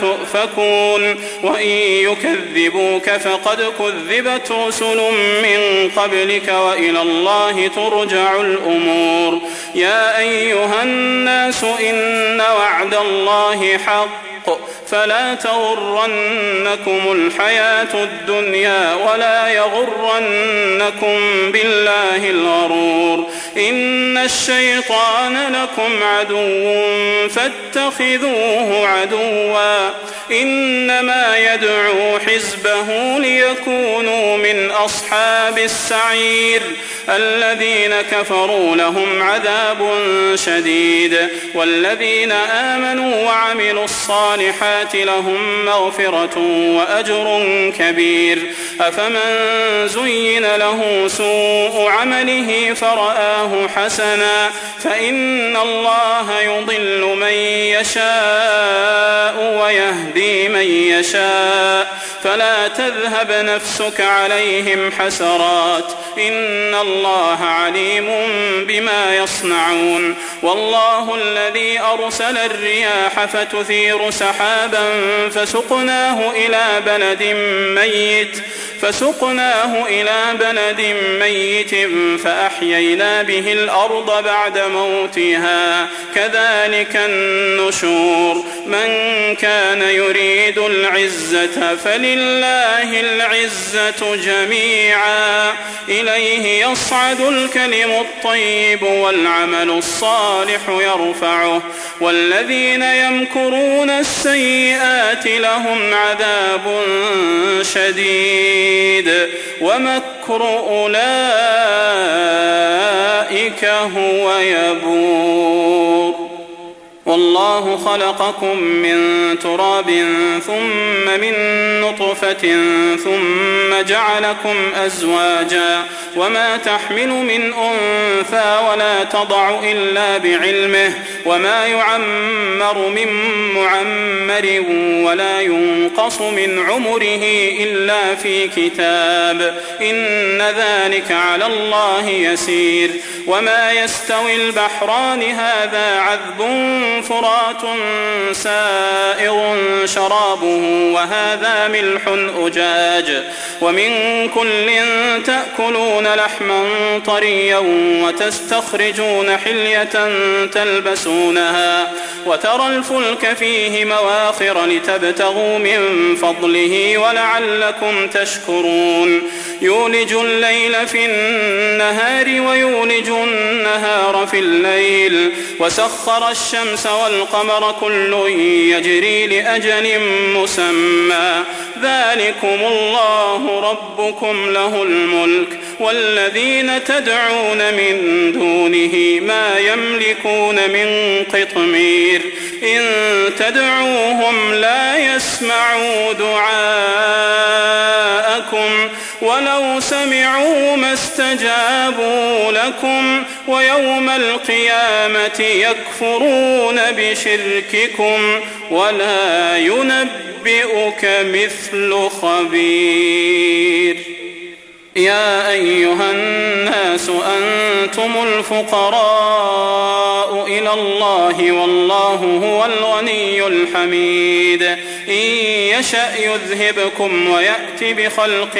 تؤفكون وإن يكذبوك فقد كذبت رسل من قبلك وإلى الله ترجع الأمور يا أيها الناس إن وعد الله حق فلا تغرنكم الحياة الدنيا ولا يغرنكم بالله الغرور إن الشيطان لكم عدو فاتخذوه عدوا. إنما يدعو حزبه ليكونوا من أصحاب السعير. الذين كفروا لهم عذاب شديد والذين آمنوا وعملوا الصالحات لهم مغفرة وأجر كبير. أفمن زين له سوء عمله فرآه حسنا فإن الله يضل من يشاء ويهدي من يشاء. فلا تذهب نفسك عليهم حسرات. إن الله عليم بما يصنعون والله الذي أرسل الرياح فتثير سحابا فسقناه إلى بلد ميت فسقناه إلى بلد ميت فأحيينا به الأرض بعد موتها. كذلك النشور. من كان يريد العزة فلله العزة جميعا. إليه يصعد الكلم الطيب والعمل الصالح يرفعه. والذين يمكرون السيئات لهم عذاب شديد. ومكر أولئك هو يبور. والله خلقكم من تراب ثم من نطفة ثم جعلكم أزواجا وما تحمل من أنثى ولا تضع إلا بعلمه وما يعمر من معمر ولا ينقص من عمره إلا في كتاب إن ذلك على الله يسير وما يستوي البحران هذا عذب فرات سائغ شرابه وهذا ملح أجاج ومن كل تأكلون لحما طريا وتستخرجون حلية تلبسونها وترى الفلك فيه مواخر لتبتغوا من فضله ولعلكم تشكرون. يولج الليل في النهار ويولج النهار في الليل. وسخر الشمس والقمر كل يجري لأجل مسمى. ذلكم الله ربكم له الملك. والذين تدعون من دونه ما يملكون من قطمير إن تدعوهم لا يسمعوا دعاءكم ولو سمعوا ما استجابوا لكم ويوم القيامة يكفرون بشرككم ولا ينبئك مثل خبير يا أيها الناس أنتم الفقراء إلى الله والله هو الغني الحميد. إن يشأ يذهبكم ويأت بخلق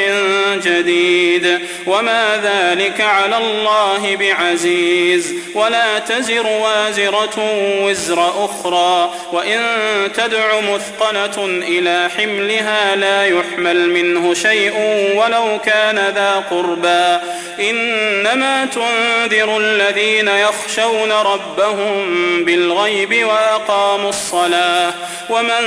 جديد. وما ذلك على الله بعزيز. ولا تزر وازرة وزر أخرى. وإن تدع مثقلة إلى حملها لا يحمل منه شيء ولو كان ذا قربى. إنما تنذر الذين يخشون ربهم بالغيب وأقاموا الصلاة. ومن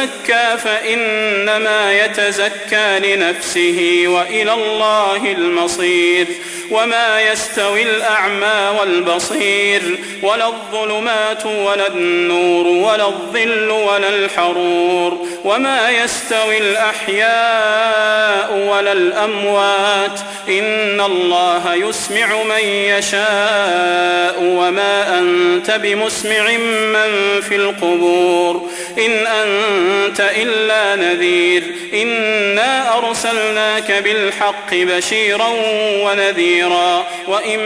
تزكى فإنما يتزكى لنفسه وإلى الله المصير وما يستوي الأعمى والبصير ولا الظلمات ولا النور ولا الظل ولا الحرور وما يستوي الأحياء ولا الأموات إن الله يسمع من يشاء وما أنت بمسمع من في القبور إن أنت إلا نذير. إنا أرسلناك بالحق بشيرا ونذيرا. وإن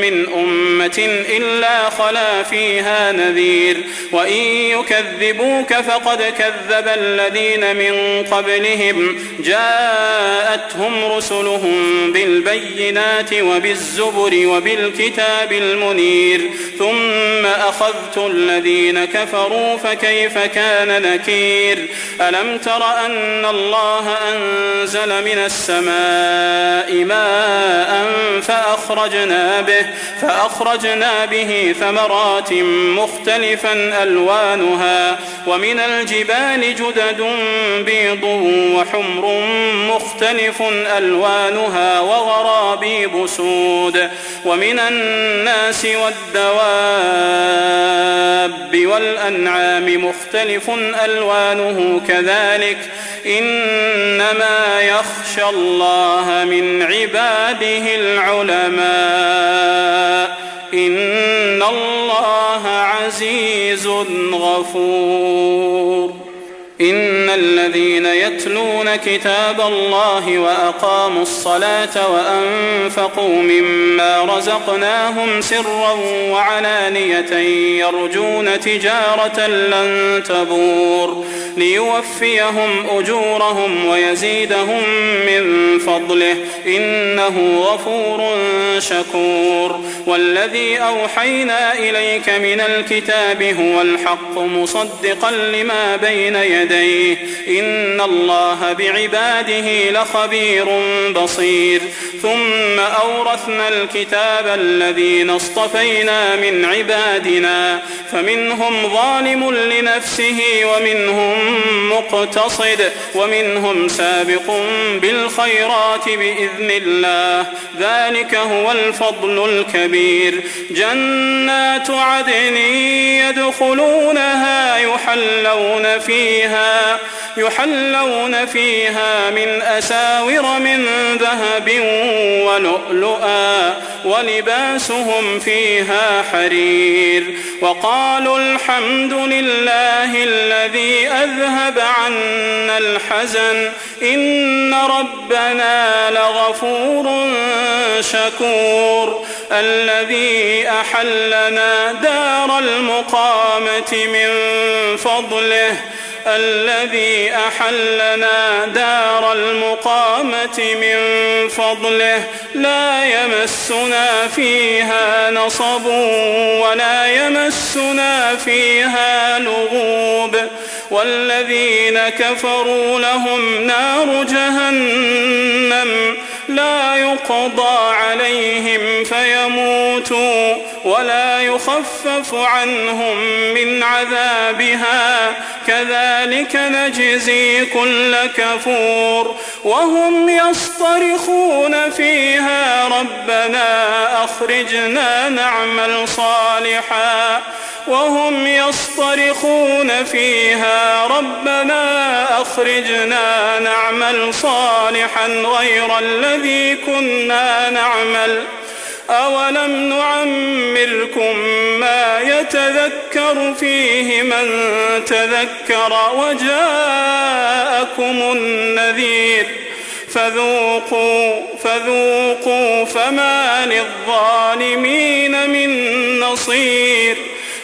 من أمة إلا خلا فيها نذير. وإن يكذبوك فقد كذب الذين من قبلهم. جاءتهم رسلهم بالبينات وبالزبر وبالكتاب المنير. ثم أخذت الذين كفروا فكيف كان نكير. ألم تر أن الله أنزل من السماء ماء فأخرجنا به فأخرجنا به ثمرات مختلفا ألوانها ومن الجبال جدد بيض وحمر مختلف ألوانها وغرابيب سود ومن الناس والدواب والأنعام مختلف ألوانه كذلك إنما يخشى الله من عباده العلماء إن الله عزيز غفور إن الذين يتلون كتاب الله وأقاموا الصلاة وأنفقوا مما رزقناهم سرا وعلانية يرجون تجارة لن تبور ليوفيهم أجورهم ويزيدهم من فضله إنه غفور شكور والذي أوحينا إليك من الكتاب هو الحق مصدقا لما بين يديه إن الله بعباده لخبير بصير. ثم أورثنا الكتاب الذين اصطفينا من عبادنا. فمنهم ظالم لنفسه ومنهم مقتصد ومنهم سابق بالخيرات بإذن الله. ذلك هو الفضل الكبير. جنات عدن يدخلونها يحلون يحلون فيها من أساور من ذهب ولؤلؤا ولباسهم فيها حرير. وقالوا الحمد لله الذي أذهب عنا الحزن إن ربنا لغفور شكور. الذي أحلنا دار المقامة من فضله الذي أحلنا دار المقامة من فضله لا يمسنا فيها نصب ولا يمسنا فيها لغوب. والذين كفروا لهم نار جهنم. لا يقضى عليهم فيموتوا ولا يخفف عنهم من عذابها. كذلك نجزي كل كفور وهم يصطرخون فيها. ربنا أخرجنا نعمل صالحا. وهم يصطرخون فيها. ربنا أخرجنا نعمل صالحا غير الذي كنا نعمل. أولم نعمركم ما يتذكر فيه من تذكر وجاءكم النذير. فذوقوا فذوقوا فما للظالمين من نصير.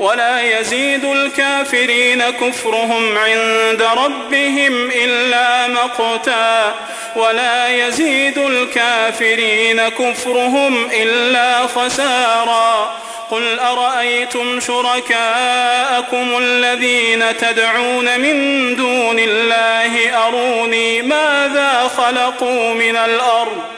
ولا يزيد الكافرين كفرهم عند ربهم إلا مقتا ولا يزيد الكافرين كفرهم إلا خسارا قل أرأيتم شركاءكم الذين تدعون من دون الله أروني ماذا خلقوا من الأرض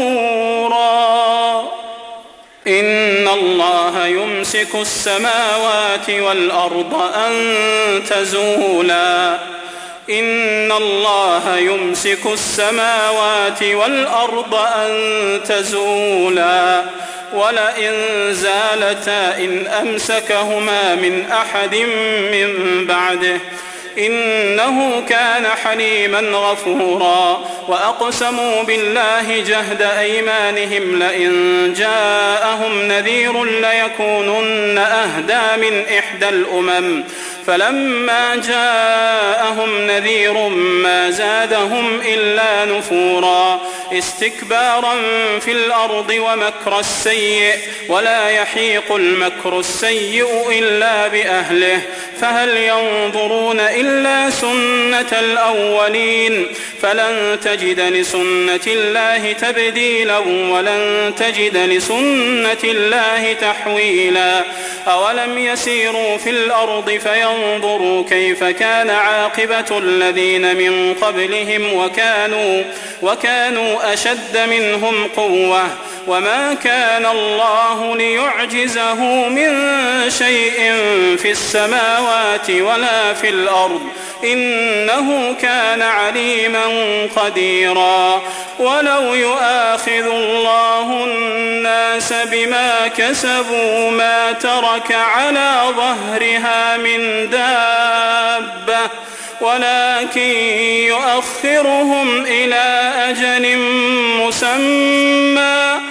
يمسك السماوات والأرض أن تزولا. إن الله يمسك السماوات والأرض أن تزولا. ولئن زالتا إن أمسكهما من أحد من بعده إنه كان حليما غفورا. وأقسموا بالله جهد أيمانهم لئن جاءهم نذير ليكونن أهدى من إحدى الأمم. فلما جاءهم نذير ما زادهم إلا نفورا. استكبارا في الأرض ومكر السيء ولا يحيق المكر السيء إلا بأهله. فهل ينظرون إلا سنة الأولين؟ فلن تجد لسنة الله تبديلا ولن تجد لسنة الله تحويلا. أولم يسيروا في الأرض فينظروا كيف كان عاقبة الذين من قبلهم وكانوا وكانوا أشد منهم قوة. وما كان الله ليعجزه من شيء في السماوات ولا في الأرض إنه كان عليما قديرا. ولو يؤاخذ الله الناس بما كسبوا ما ترك على ظهرها من دابة ولكن يؤخرهم إلى أجل مسمى